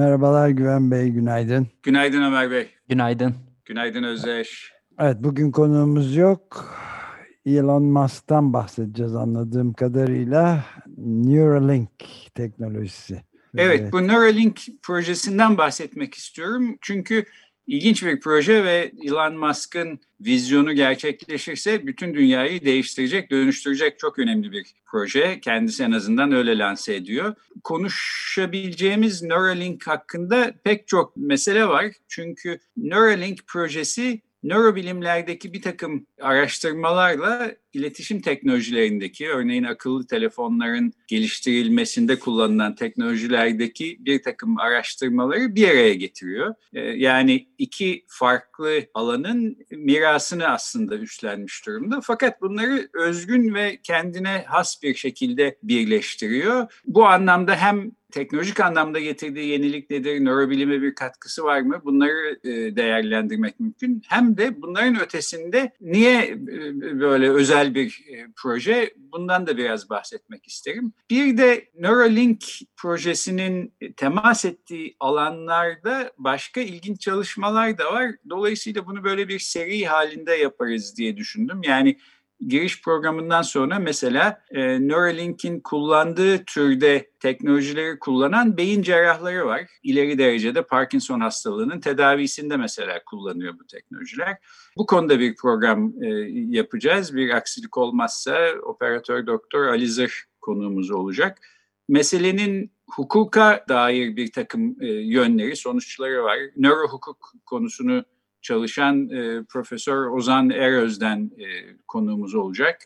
Merhabalar Güven Bey, günaydın. Günaydın Ömer Bey. Günaydın. Günaydın Özdeş. Evet, bugün konuğumuz yok. Elon Musk'tan bahsedeceğiz anladığım kadarıyla. Neuralink teknolojisi. Evet, bu Neuralink projesinden bahsetmek istiyorum. Çünkü ilginç bir proje ve Elon Musk'ın vizyonu gerçekleşirse bütün dünyayı değiştirecek, dönüştürecek çok önemli bir proje. Kendisi en azından öyle lanse ediyor. Konuşabileceğimiz Neuralink hakkında pek çok mesele var. Çünkü Neuralink projesi nörobilimlerdeki bir takım araştırmalarla iletişim teknolojilerindeki, örneğin akıllı telefonların geliştirilmesinde kullanılan teknolojilerdeki bir takım araştırmaları bir araya getiriyor. Yani iki farklı alanın mirasını aslında üstlenmiş durumda. Fakat bunları özgün ve kendine has bir şekilde birleştiriyor. Bu anlamda hem teknolojik anlamda getirdiği yenilik nedir, nörobilime bir katkısı var mı bunları değerlendirmek mümkün. Hem de bunların ötesinde niye böyle özel bir proje bundan da biraz bahsetmek isterim. Bir de Neuralink projesinin temas ettiği alanlarda başka ilginç çalışmalar da var. Dolayısıyla bunu böyle bir seri halinde yaparız diye düşündüm. Yani giriş programından sonra mesela e, Neuralink'in kullandığı türde teknolojileri kullanan beyin cerrahları var. İleri derecede Parkinson hastalığının tedavisinde mesela kullanıyor bu teknolojiler. Bu konuda bir program e, yapacağız. Bir aksilik olmazsa operatör doktor Ali Zır konuğumuz olacak. Meselenin hukuka dair bir takım e, yönleri, sonuçları var. Nöro hukuk konusunu çalışan e, Profesör Ozan Eröz'den e, konuğumuz olacak.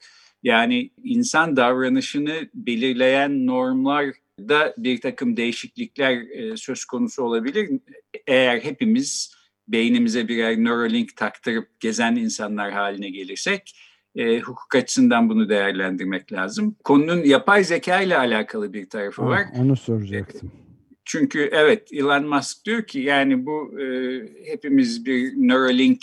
Yani insan davranışını belirleyen normlarda bir takım değişiklikler e, söz konusu olabilir. Eğer hepimiz beynimize birer Neuralink taktırıp gezen insanlar haline gelirsek e, hukuk açısından bunu değerlendirmek lazım. Konunun yapay zeka ile alakalı bir tarafı ha, var. Onu soracaktım. Çünkü evet Elon Musk diyor ki yani bu e, hepimiz bir Neuralink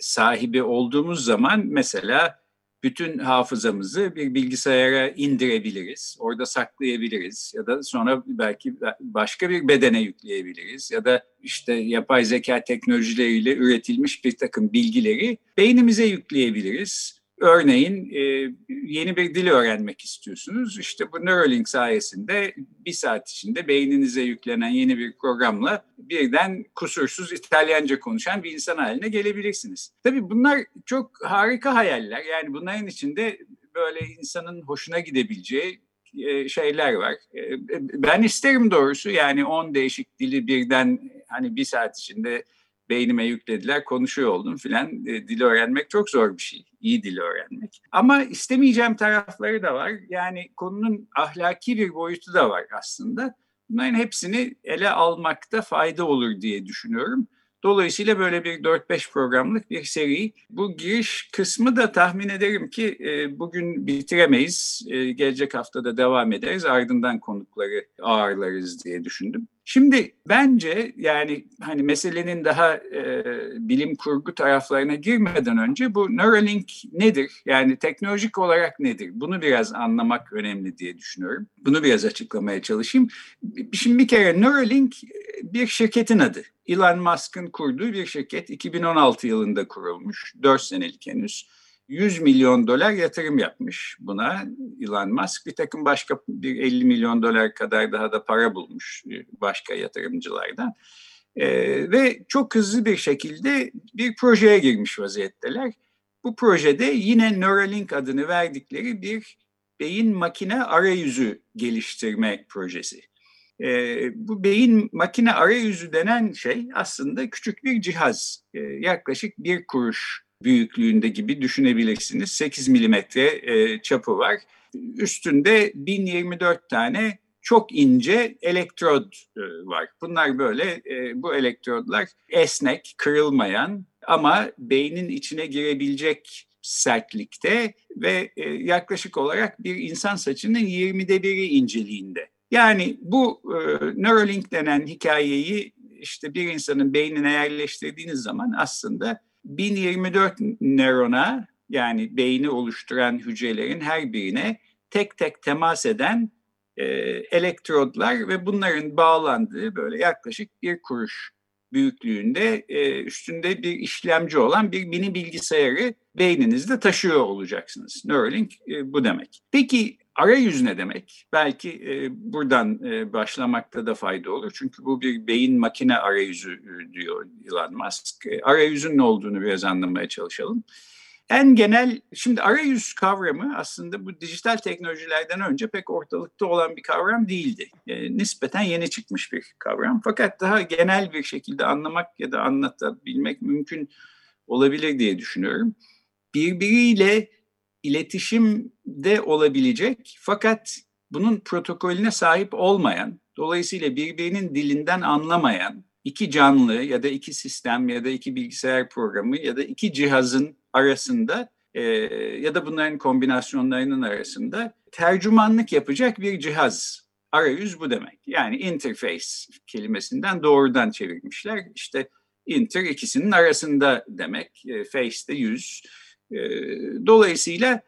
sahibi olduğumuz zaman mesela bütün hafızamızı bir bilgisayara indirebiliriz. Orada saklayabiliriz ya da sonra belki başka bir bedene yükleyebiliriz ya da işte yapay zeka teknolojileriyle üretilmiş bir takım bilgileri beynimize yükleyebiliriz. Örneğin e, yeni bir dil öğrenmek istiyorsunuz. İşte bu Neuralink sayesinde bir saat içinde beyninize yüklenen yeni bir programla birden kusursuz İtalyanca konuşan bir insan haline gelebilirsiniz. Tabii bunlar çok harika hayaller. Yani bunların içinde böyle insanın hoşuna gidebileceği şeyler var. Ben isterim doğrusu yani 10 değişik dili birden hani bir saat içinde beynime yüklediler, konuşuyor oldum filan. E, dili öğrenmek çok zor bir şey. İyi dili öğrenmek. Ama istemeyeceğim tarafları da var. Yani konunun ahlaki bir boyutu da var aslında. Bunların hepsini ele almakta fayda olur diye düşünüyorum. Dolayısıyla böyle bir 4-5 programlık bir seri. Bu giriş kısmı da tahmin ederim ki e, bugün bitiremeyiz. E, gelecek haftada devam ederiz. Ardından konukları ağırlarız diye düşündüm. Şimdi bence yani hani meselenin daha e, bilim kurgu taraflarına girmeden önce bu Neuralink nedir? Yani teknolojik olarak nedir? Bunu biraz anlamak önemli diye düşünüyorum. Bunu biraz açıklamaya çalışayım. Şimdi bir kere Neuralink bir şirketin adı. Elon Musk'ın kurduğu bir şirket 2016 yılında kurulmuş. 4 senelik henüz. 100 milyon dolar yatırım yapmış buna Elon Musk. Bir takım başka bir 50 milyon dolar kadar daha da para bulmuş başka yatırımcılardan. Ee, ve çok hızlı bir şekilde bir projeye girmiş vaziyetteler. Bu projede yine Neuralink adını verdikleri bir beyin makine arayüzü geliştirme projesi. Ee, bu beyin makine arayüzü denen şey aslında küçük bir cihaz. Ee, yaklaşık bir kuruş büyüklüğünde gibi düşünebilirsiniz. 8 milimetre e, çapı var. Üstünde 1024 tane çok ince elektrod e, var. Bunlar böyle e, bu elektrodlar esnek, kırılmayan ama beynin içine girebilecek sertlikte ve yaklaşık olarak bir insan saçının 20'de biri inceliğinde. Yani bu Neuralink denen hikayeyi işte bir insanın beynine yerleştirdiğiniz zaman aslında 1024 nörona yani beyni oluşturan hücrelerin her birine tek tek temas eden e, elektrodlar ve bunların bağlandığı böyle yaklaşık bir kuruş büyüklüğünde e, üstünde bir işlemci olan bir mini bilgisayarı beyninizde taşıyor olacaksınız. Neuralink e, bu demek. Peki arayüz ne demek? Belki e, buradan e, başlamakta da fayda olur. Çünkü bu bir beyin makine arayüzü e, diyor Elon Musk. E, arayüzün ne olduğunu biraz anlamaya çalışalım. En genel, şimdi arayüz kavramı aslında bu dijital teknolojilerden önce pek ortalıkta olan bir kavram değildi. E, nispeten yeni çıkmış bir kavram. Fakat daha genel bir şekilde anlamak ya da anlatabilmek mümkün olabilir diye düşünüyorum. Birbiriyle iletişimde olabilecek fakat bunun protokolüne sahip olmayan, dolayısıyla birbirinin dilinden anlamayan iki canlı ya da iki sistem ya da iki bilgisayar programı ya da iki cihazın arasında e, ya da bunların kombinasyonlarının arasında tercümanlık yapacak bir cihaz. Arayüz bu demek. Yani interface kelimesinden doğrudan çevirmişler. İşte inter ikisinin arasında demek. E, face de yüz. E, dolayısıyla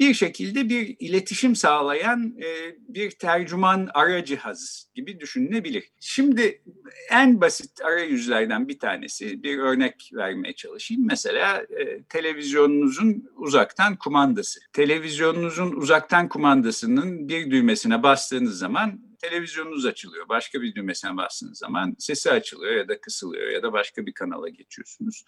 bir şekilde bir iletişim sağlayan e, bir tercüman ara cihaz gibi düşünülebilir. Şimdi en basit arayüzlerden bir tanesi bir örnek vermeye çalışayım. Mesela e, televizyonunuzun uzaktan kumandası. Televizyonunuzun uzaktan kumandasının bir düğmesine bastığınız zaman televizyonunuz açılıyor. Başka bir düğmesine bastığınız zaman sesi açılıyor ya da kısılıyor ya da başka bir kanala geçiyorsunuz.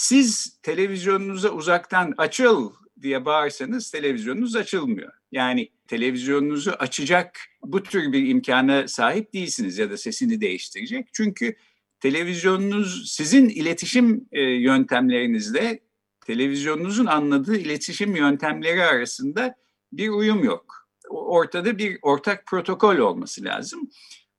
Siz televizyonunuza uzaktan açıl diye bağırsanız televizyonunuz açılmıyor. Yani televizyonunuzu açacak bu tür bir imkana sahip değilsiniz ya da sesini değiştirecek. Çünkü televizyonunuz sizin iletişim e, yöntemlerinizle televizyonunuzun anladığı iletişim yöntemleri arasında bir uyum yok. Ortada bir ortak protokol olması lazım.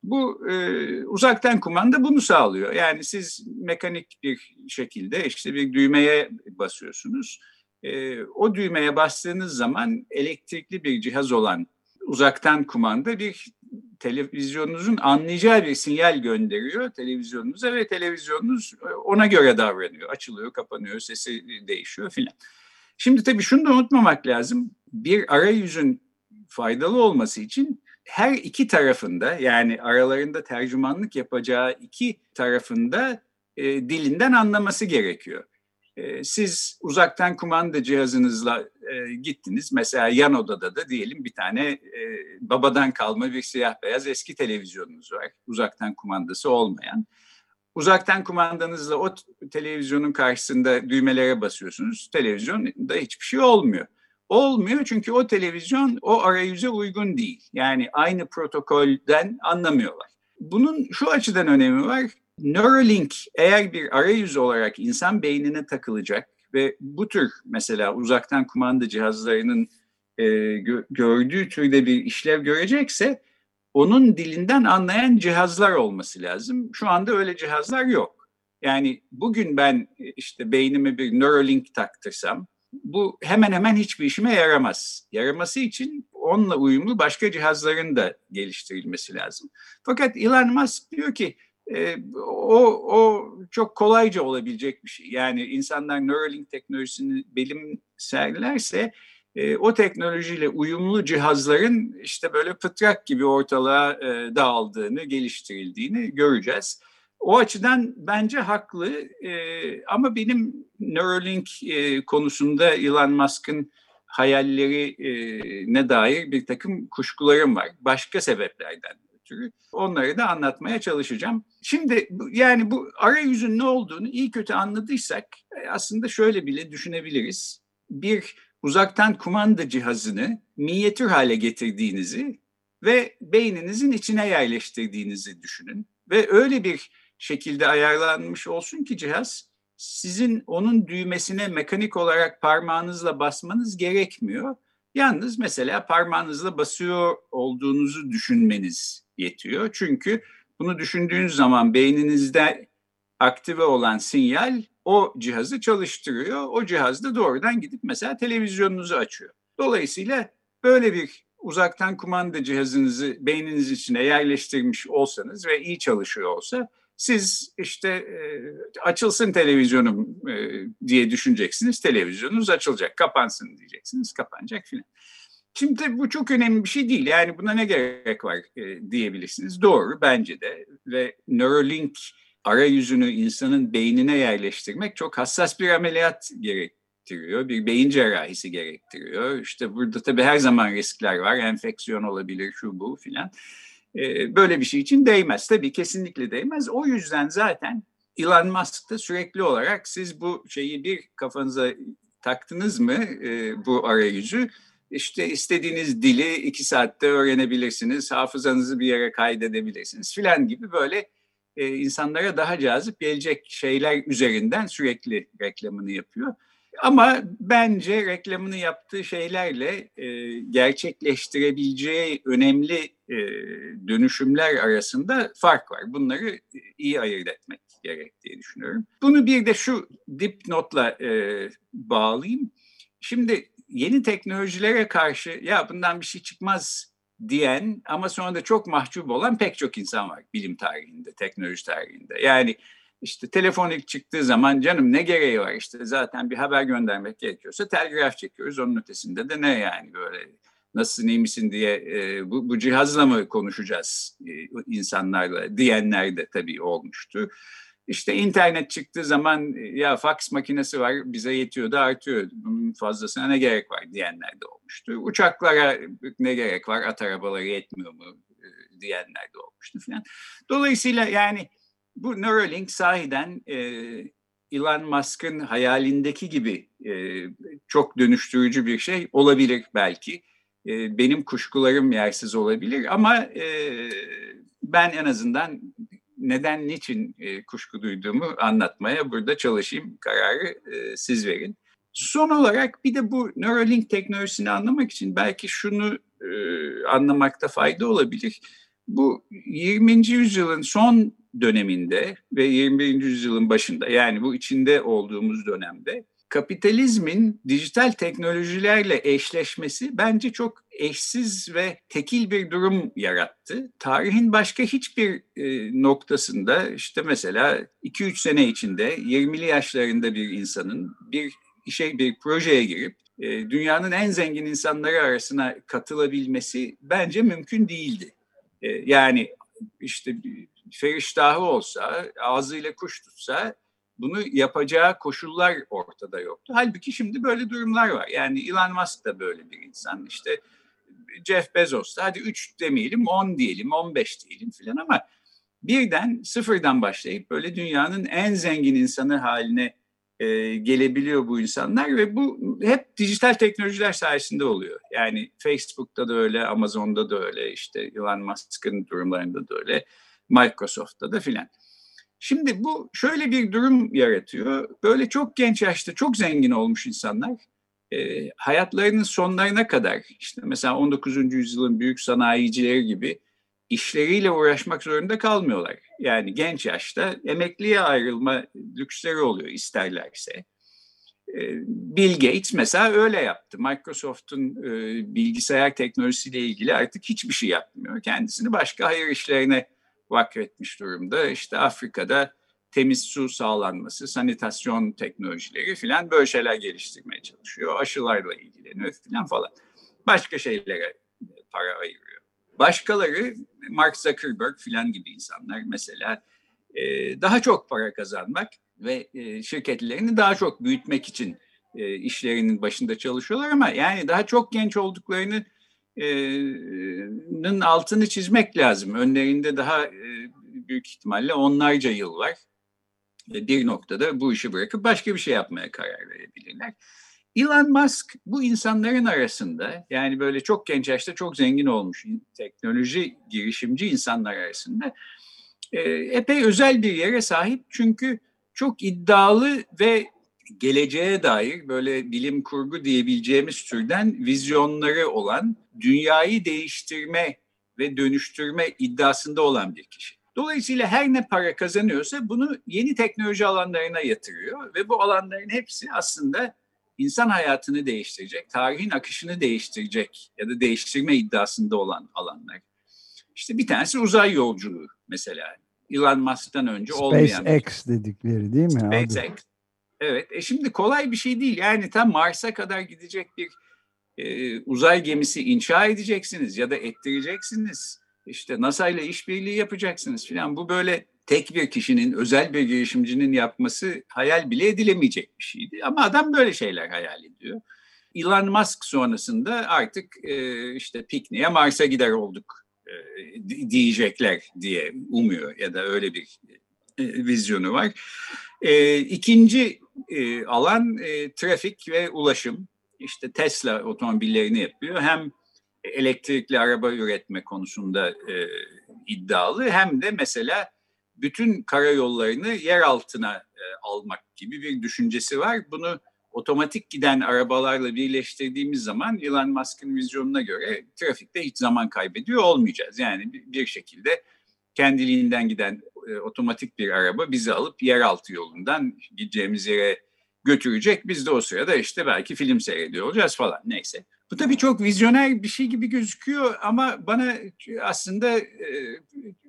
Bu e, uzaktan kumanda bunu sağlıyor. Yani siz mekanik bir şekilde işte bir düğmeye basıyorsunuz e, o düğmeye bastığınız zaman elektrikli bir cihaz olan uzaktan kumanda bir televizyonunuzun anlayacağı bir sinyal gönderiyor televizyonunuza ve televizyonunuz ona göre davranıyor. Açılıyor, kapanıyor, sesi değişiyor filan. Şimdi tabii şunu da unutmamak lazım. Bir arayüzün faydalı olması için her iki tarafında yani aralarında tercümanlık yapacağı iki tarafında e, dilinden anlaması gerekiyor. Ee, siz uzaktan kumanda cihazınızla e, gittiniz. Mesela yan odada da diyelim bir tane e, babadan kalma bir siyah beyaz eski televizyonunuz var. Uzaktan kumandası olmayan. Uzaktan kumandanızla o televizyonun karşısında düğmelere basıyorsunuz. Televizyonda hiçbir şey olmuyor. Olmuyor çünkü o televizyon o arayüze uygun değil. Yani aynı protokolden anlamıyorlar. Bunun şu açıdan önemi var. Neuralink eğer bir arayüz olarak insan beynine takılacak ve bu tür mesela uzaktan kumanda cihazlarının e, gö- gördüğü türde bir işlev görecekse onun dilinden anlayan cihazlar olması lazım. Şu anda öyle cihazlar yok. Yani bugün ben işte beynime bir Neuralink taktırsam bu hemen hemen hiçbir işime yaramaz. Yaraması için onunla uyumlu başka cihazların da geliştirilmesi lazım. Fakat Elon Musk diyor ki e, o, o çok kolayca olabilecek bir şey. Yani insanlar Neuralink teknolojisini benimserlerse e, o teknolojiyle uyumlu cihazların işte böyle pıtrak gibi ortalığa e, dağıldığını, geliştirildiğini göreceğiz. O açıdan bence haklı e, ama benim Neuralink e, konusunda Elon Musk'ın hayalleri e, ne dair bir takım kuşkularım var. Başka sebeplerden ötürü. Onları da anlatmaya çalışacağım. Şimdi yani bu arayüzün ne olduğunu iyi kötü anladıysak e, aslında şöyle bile düşünebiliriz. Bir uzaktan kumanda cihazını minyatür hale getirdiğinizi ve beyninizin içine yerleştirdiğinizi düşünün. Ve öyle bir şekilde ayarlanmış olsun ki cihaz sizin onun düğmesine mekanik olarak parmağınızla basmanız gerekmiyor. Yalnız mesela parmağınızla basıyor olduğunuzu düşünmeniz yetiyor. Çünkü bunu düşündüğünüz zaman beyninizde aktive olan sinyal o cihazı çalıştırıyor. O cihaz da doğrudan gidip mesela televizyonunuzu açıyor. Dolayısıyla böyle bir uzaktan kumanda cihazınızı beyniniz içine yerleştirmiş olsanız ve iyi çalışıyor olsa siz işte e, açılsın televizyonum e, diye düşüneceksiniz. Televizyonunuz açılacak, kapansın diyeceksiniz, kapanacak filan. Şimdi bu çok önemli bir şey değil. Yani buna ne gerek var e, diyebilirsiniz. Doğru bence de ve Neuralink arayüzünü insanın beynine yerleştirmek çok hassas bir ameliyat gerektiriyor. Bir beyin cerrahisi gerektiriyor. İşte burada tabii her zaman riskler var. Enfeksiyon olabilir, şu bu filan. Ee, böyle bir şey için değmez. Tabii kesinlikle değmez. O yüzden zaten Elon Musk da sürekli olarak siz bu şeyi bir kafanıza taktınız mı e, bu arayüzü işte istediğiniz dili iki saatte öğrenebilirsiniz, hafızanızı bir yere kaydedebilirsiniz filan gibi böyle e, insanlara daha cazip gelecek şeyler üzerinden sürekli reklamını yapıyor. Ama bence reklamını yaptığı şeylerle e, gerçekleştirebileceği önemli e, dönüşümler arasında fark var. Bunları iyi ayırt etmek gerek diye düşünüyorum. Bunu bir de şu dipnotla e, bağlayayım. Şimdi yeni teknolojilere karşı ya bundan bir şey çıkmaz diyen ama sonra da çok mahcup olan pek çok insan var bilim tarihinde, teknoloji tarihinde. Yani işte telefon ilk çıktığı zaman canım ne gereği var işte zaten bir haber göndermek gerekiyorsa telgraf çekiyoruz. Onun ötesinde de ne yani böyle nasılsın iyi misin diye e, bu, bu cihazla mı konuşacağız e, insanlarla diyenler de tabii olmuştu. İşte internet çıktığı zaman ya fax makinesi var bize yetiyor da artıyor. Bunun fazlasına ne gerek var diyenler de olmuştu. Uçaklara ne gerek var at arabaları yetmiyor mu diyenler de olmuştu falan. Dolayısıyla yani bu Neuralink sahiden e, Elon Musk'ın hayalindeki gibi e, çok dönüştürücü bir şey olabilir belki. E, benim kuşkularım yersiz olabilir ama e, ben en azından neden, niçin e, kuşku duyduğumu anlatmaya burada çalışayım. Kararı e, siz verin. Son olarak bir de bu Neuralink teknolojisini anlamak için belki şunu e, anlamakta fayda olabilir. Bu 20. yüzyılın son döneminde ve 21. yüzyılın başında yani bu içinde olduğumuz dönemde kapitalizmin dijital teknolojilerle eşleşmesi bence çok eşsiz ve tekil bir durum yarattı. Tarihin başka hiçbir e, noktasında işte mesela 2-3 sene içinde 20'li yaşlarında bir insanın bir işe bir projeye girip e, dünyanın en zengin insanları arasına katılabilmesi bence mümkün değildi. E, yani işte feriştahı olsa, ağzıyla kuş tutsa bunu yapacağı koşullar ortada yoktu. Halbuki şimdi böyle durumlar var. Yani Elon Musk da böyle bir insan. İşte Jeff Bezos da hadi 3 demeyelim 10 diyelim 15 diyelim filan ama birden sıfırdan başlayıp böyle dünyanın en zengin insanı haline e, gelebiliyor bu insanlar ve bu hep dijital teknolojiler sayesinde oluyor. Yani Facebook'ta da öyle, Amazon'da da öyle, işte Elon Musk'ın durumlarında da öyle, Microsoft'ta da filan. Şimdi bu şöyle bir durum yaratıyor. Böyle çok genç yaşta çok zengin olmuş insanlar e, hayatlarının sonlarına kadar işte mesela 19. yüzyılın büyük sanayicileri gibi işleriyle uğraşmak zorunda kalmıyorlar. Yani genç yaşta emekliye ayrılma lüksleri oluyor isterlerse. E, Bill Gates mesela öyle yaptı. Microsoft'un e, bilgisayar teknolojisiyle ilgili artık hiçbir şey yapmıyor. Kendisini başka hayır işlerine vakfetmiş durumda. İşte Afrika'da temiz su sağlanması, sanitasyon teknolojileri filan böyle şeyler geliştirmeye çalışıyor. Aşılarla ilgileniyor filan falan. Başka şeylere para ayırıyor. Başkaları Mark Zuckerberg filan gibi insanlar mesela e, daha çok para kazanmak ve e, şirketlerini daha çok büyütmek için e, işlerinin başında çalışıyorlar ama yani daha çok genç olduklarını nın altını çizmek lazım. Önlerinde daha büyük ihtimalle onlarca yıl var. Bir noktada bu işi bırakıp başka bir şey yapmaya karar verebilirler. Elon Musk bu insanların arasında yani böyle çok genç yaşta çok zengin olmuş teknoloji girişimci insanlar arasında epey özel bir yere sahip çünkü çok iddialı ve geleceğe dair böyle bilim kurgu diyebileceğimiz türden vizyonları olan dünyayı değiştirme ve dönüştürme iddiasında olan bir kişi. Dolayısıyla her ne para kazanıyorsa bunu yeni teknoloji alanlarına yatırıyor ve bu alanların hepsi aslında insan hayatını değiştirecek, tarihin akışını değiştirecek ya da değiştirme iddiasında olan alanlar. İşte bir tanesi uzay yolculuğu mesela. Elon Musk'tan önce SpaceX olmayan. SpaceX dedikleri değil mi? SpaceX. Evet. E şimdi kolay bir şey değil. Yani tam Mars'a kadar gidecek bir e, uzay gemisi inşa edeceksiniz ya da ettireceksiniz. İşte NASA ile işbirliği yapacaksınız filan. Bu böyle tek bir kişinin, özel bir girişimcinin yapması hayal bile edilemeyecek bir şeydi. Ama adam böyle şeyler hayal ediyor. Elon Musk sonrasında artık e, işte pikniğe Mars'a gider olduk e, diyecekler diye umuyor ya da öyle bir e, vizyonu var. E, ikinci e, alan e, trafik ve ulaşım. İşte Tesla otomobillerini yapıyor. Hem elektrikli araba üretme konusunda e, iddialı hem de mesela bütün karayollarını yer altına e, almak gibi bir düşüncesi var. Bunu otomatik giden arabalarla birleştirdiğimiz zaman Elon Musk'ın vizyonuna göre trafikte hiç zaman kaybediyor olmayacağız. Yani bir, şekilde kendiliğinden giden e, otomatik bir araba bizi alıp yeraltı yolundan gideceğimiz yere götürecek. Biz de o sırada işte belki film seyrediyor olacağız falan neyse. Bu tabii çok vizyoner bir şey gibi gözüküyor ama bana aslında e,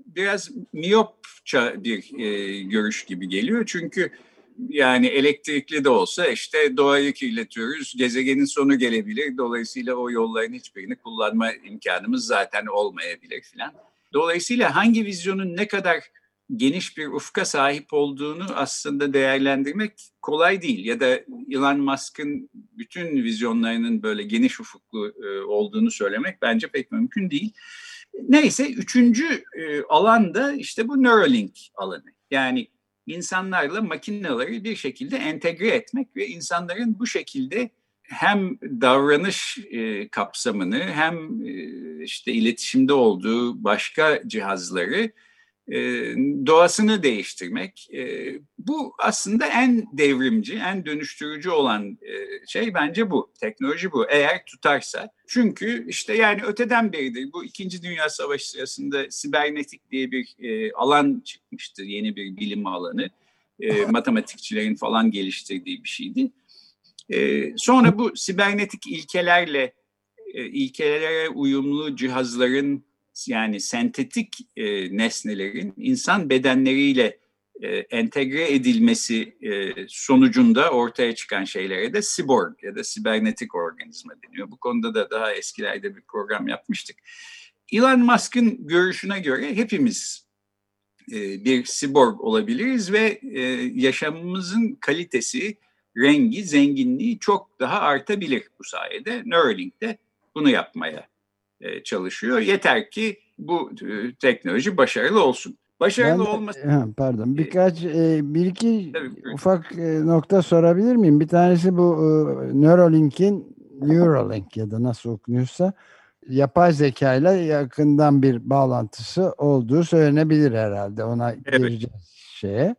biraz miyopça bir e, görüş gibi geliyor. Çünkü yani elektrikli de olsa işte doğayı kirletiyoruz. Gezegenin sonu gelebilir. Dolayısıyla o yolların hiçbirini kullanma imkanımız zaten olmayabilir filan. Dolayısıyla hangi vizyonun ne kadar geniş bir ufka sahip olduğunu aslında değerlendirmek kolay değil. Ya da Elon Musk'ın bütün vizyonlarının böyle geniş ufuklu e, olduğunu söylemek bence pek mümkün değil. Neyse üçüncü e, alan da işte bu Neuralink alanı. Yani insanlarla makineleri bir şekilde entegre etmek ve insanların bu şekilde hem davranış e, kapsamını hem e, işte iletişimde olduğu başka cihazları doğasını değiştirmek. E, bu aslında en devrimci, en dönüştürücü olan e, şey bence bu. Teknoloji bu. Eğer tutarsa. Çünkü işte yani öteden beridir bu İkinci Dünya Savaşı sırasında sibernetik diye bir e, alan çıkmıştı. Yeni bir bilim alanı. E, matematikçilerin falan geliştirdiği bir şeydi. E, sonra bu sibernetik ilkelerle e, ilkelere uyumlu cihazların yani sentetik e, nesnelerin insan bedenleriyle e, entegre edilmesi e, sonucunda ortaya çıkan şeylere de cyborg ya da sibernetik organizma deniyor. Bu konuda da daha eskilerde bir program yapmıştık. Elon Musk'ın görüşüne göre hepimiz e, bir cyborg olabiliriz ve e, yaşamımızın kalitesi, rengi, zenginliği çok daha artabilir bu sayede. Neuralink de bunu yapmaya çalışıyor. Yeter ki bu e, teknoloji başarılı olsun. Başarılı ben, olması... pardon birkaç e, bir iki Tabii, ufak nokta sorabilir miyim? Bir tanesi bu Neuralink'in Neuralink ya da nasıl okunuyorsa yapay zeka ile yakından bir bağlantısı olduğu söylenebilir herhalde. Ona evet. gireceğiz şeye.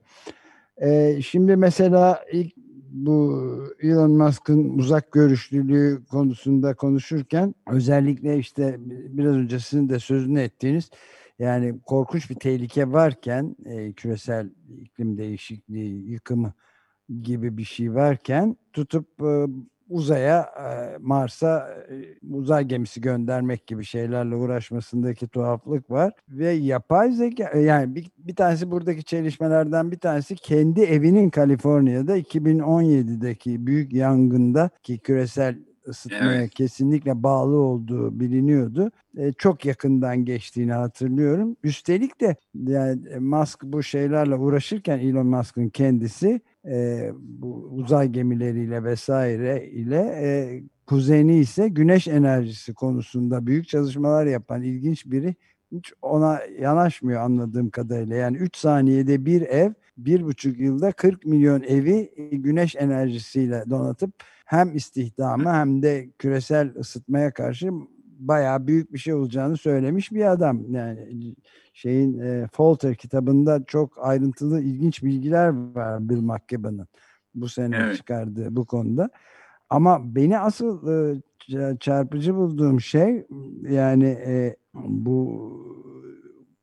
Ee, şimdi mesela ilk bu Elon Musk'ın uzak görüşlülüğü konusunda konuşurken özellikle işte biraz önce sizin de sözünü ettiğiniz yani korkunç bir tehlike varken e, küresel iklim değişikliği yıkımı gibi bir şey varken tutup e, uzaya Mars'a uzay gemisi göndermek gibi şeylerle uğraşmasındaki tuhaflık var ve yapay zeka yani bir, bir tanesi buradaki çelişmelerden bir tanesi kendi evinin Kaliforniya'da 2017'deki büyük yangında ki küresel ısıtmaya evet. kesinlikle bağlı olduğu biliniyordu. E, çok yakından geçtiğini hatırlıyorum. Üstelik de yani Musk bu şeylerle uğraşırken Elon Musk'ın kendisi e, bu uzay gemileriyle vesaire ile e, kuzeni ise güneş enerjisi konusunda büyük çalışmalar yapan ilginç biri hiç ona yanaşmıyor anladığım kadarıyla. Yani 3 saniyede bir ev bir buçuk yılda 40 milyon evi güneş enerjisiyle donatıp hem istihdamı hem de küresel ısıtmaya karşı bayağı büyük bir şey olacağını söylemiş bir adam. Yani şeyin e, Falter kitabında çok ayrıntılı ilginç bilgiler var Bill McKibben'ın. bu sene evet. çıkardığı bu konuda. Ama beni asıl e, çarpıcı bulduğum şey yani e, bu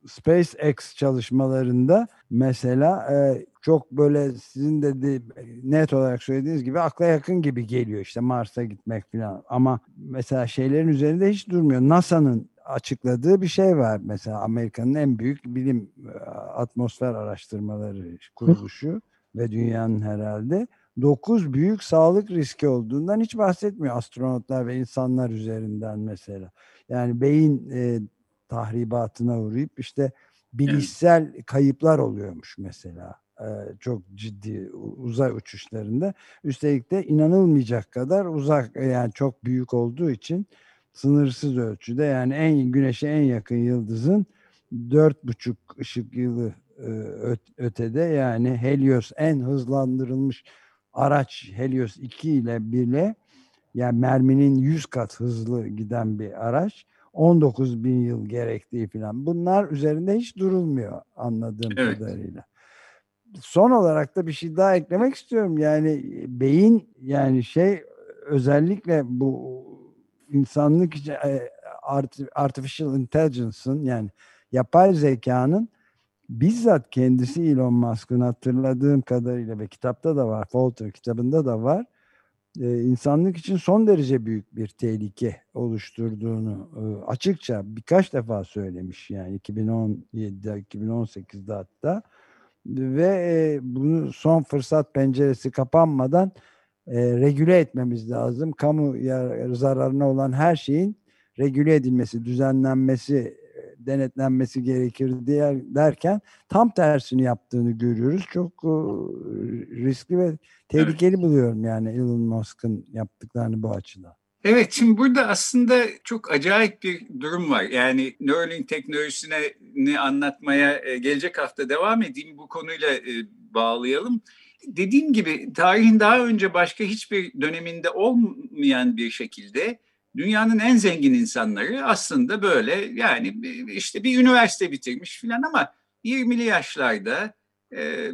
SpaceX çalışmalarında mesela e, çok böyle sizin de net olarak söylediğiniz gibi akla yakın gibi geliyor işte Mars'a gitmek falan ama mesela şeylerin üzerinde hiç durmuyor. NASA'nın açıkladığı bir şey var mesela Amerika'nın en büyük bilim e, atmosfer araştırmaları kuruluşu ve dünyanın herhalde 9 büyük sağlık riski olduğundan hiç bahsetmiyor astronotlar ve insanlar üzerinden mesela. Yani beyin e, tahribatına uğrayıp işte bilişsel kayıplar oluyormuş mesela. E, çok ciddi uzay uçuşlarında. Üstelik de inanılmayacak kadar uzak yani çok büyük olduğu için sınırsız ölçüde yani en güneşe en yakın yıldızın dört buçuk ışık yılı e, ötede yani Helios en hızlandırılmış araç Helios 2 ile bile yani merminin 100 kat hızlı giden bir araç 19 bin yıl gerektiği falan bunlar üzerinde hiç durulmuyor anladığım evet. kadarıyla. Son olarak da bir şey daha eklemek istiyorum yani beyin yani şey özellikle bu insanlık için e, artificial intelligence'ın yani yapay zekanın bizzat kendisi Elon Musk'ın hatırladığım kadarıyla ve kitapta da var, Falter kitabında da var. E, insanlık için son derece büyük bir tehlike oluşturduğunu e, açıkça birkaç defa söylemiş yani 2017'de 2018'de hatta ve e, bunu son fırsat penceresi kapanmadan e, regüle etmemiz lazım. Kamu zararına olan her şeyin regüle edilmesi, düzenlenmesi denetlenmesi gerekir diye derken tam tersini yaptığını görüyoruz. Çok e, riskli ve tehlikeli evet. buluyorum yani Elon Musk'ın yaptıklarını bu açıdan. Evet şimdi burada aslında çok acayip bir durum var. Yani Neuralink teknolojisini anlatmaya e, gelecek hafta devam edeyim. Bu konuyla e, bağlayalım. Dediğim gibi tarihin daha önce başka hiçbir döneminde olmayan bir şekilde dünyanın en zengin insanları aslında böyle yani işte bir üniversite bitirmiş filan ama 20'li yaşlarda e,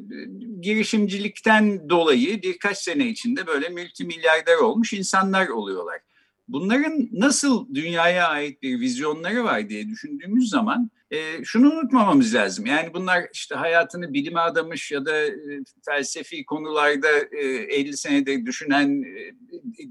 girişimcilikten dolayı birkaç sene içinde böyle multimilyarder olmuş insanlar oluyorlar. Bunların nasıl dünyaya ait bir vizyonları var diye düşündüğümüz zaman e, şunu unutmamamız lazım. Yani bunlar işte hayatını bilime adamış ya da e, felsefi konularda e, 50 senede düşünen e,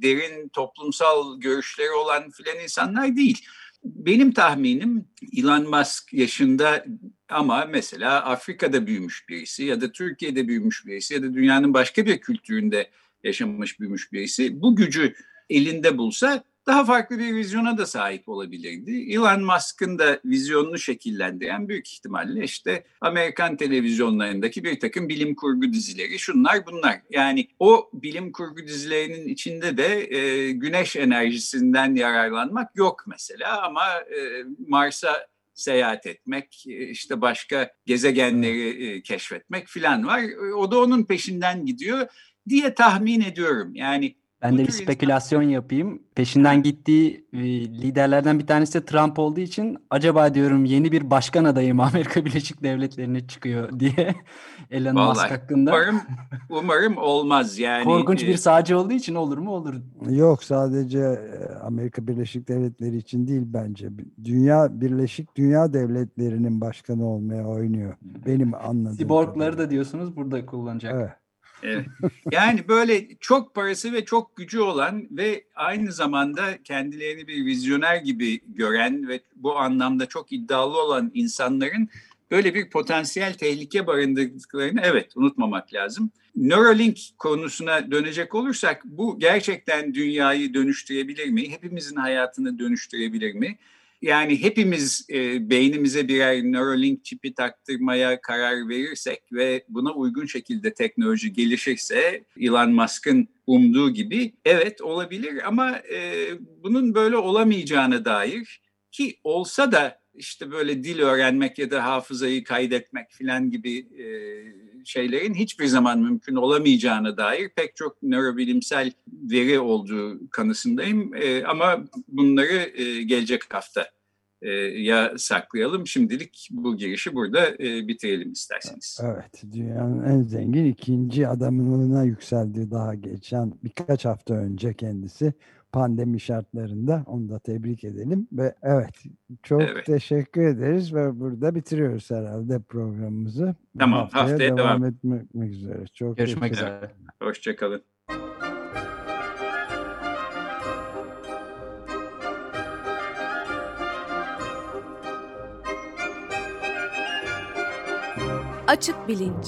derin toplumsal görüşleri olan filan insanlar değil. Benim tahminim Elon Musk yaşında ama mesela Afrika'da büyümüş birisi ya da Türkiye'de büyümüş birisi ya da dünyanın başka bir kültüründe yaşamış büyümüş birisi bu gücü elinde bulsa daha farklı bir vizyona da sahip olabilirdi. Elon Musk'ın da vizyonunu şekillendiren büyük ihtimalle işte Amerikan televizyonlarındaki bir takım bilim kurgu dizileri şunlar bunlar. Yani o bilim kurgu dizilerinin içinde de e, güneş enerjisinden yararlanmak yok mesela ama e, Mars'a seyahat etmek, e, işte başka gezegenleri e, keşfetmek filan var. O da onun peşinden gidiyor diye tahmin ediyorum. Yani ben de bir spekülasyon yapayım. Peşinden gittiği e, liderlerden bir tanesi de Trump olduğu için acaba diyorum yeni bir başkan adayı mı Amerika Birleşik Devletleri'ne çıkıyor diye Elon Vallahi, Musk hakkında. Umarım, umarım olmaz yani. Korkunç bir sağcı olduğu için olur mu olur. Yok sadece e, Amerika Birleşik Devletleri için değil bence. Dünya Birleşik Dünya Devletleri'nin başkanı olmaya oynuyor. Benim anladığım. Siborgları da diyorsunuz burada kullanacak. Evet. Yani böyle çok parası ve çok gücü olan ve aynı zamanda kendilerini bir vizyoner gibi gören ve bu anlamda çok iddialı olan insanların böyle bir potansiyel tehlike barındırdıklarını evet unutmamak lazım. Neuralink konusuna dönecek olursak bu gerçekten dünyayı dönüştürebilir mi? Hepimizin hayatını dönüştürebilir mi? Yani hepimiz e, beynimize birer Neuralink çipi taktırmaya karar verirsek ve buna uygun şekilde teknoloji gelişirse Elon Musk'ın umduğu gibi evet olabilir ama e, bunun böyle olamayacağına dair ki olsa da işte böyle dil öğrenmek ya da hafızayı kaydetmek filan gibi e, şeylerin hiçbir zaman mümkün olamayacağına dair pek çok nörobilimsel veri olduğu kanısındayım. E, ama bunları e, gelecek hafta e, ya saklayalım. Şimdilik bu girişi burada e, bitirelim isterseniz. Evet, dünyanın en zengin ikinci adamlığına yükseldi daha geçen birkaç hafta önce kendisi pandemi şartlarında. Onu da tebrik edelim ve evet çok evet. teşekkür ederiz ve burada bitiriyoruz herhalde programımızı. Tamam haftaya, haftaya devam, devam etmek üzere. Çok Görüşmek üzere. Hoşçakalın. Açık Bilinç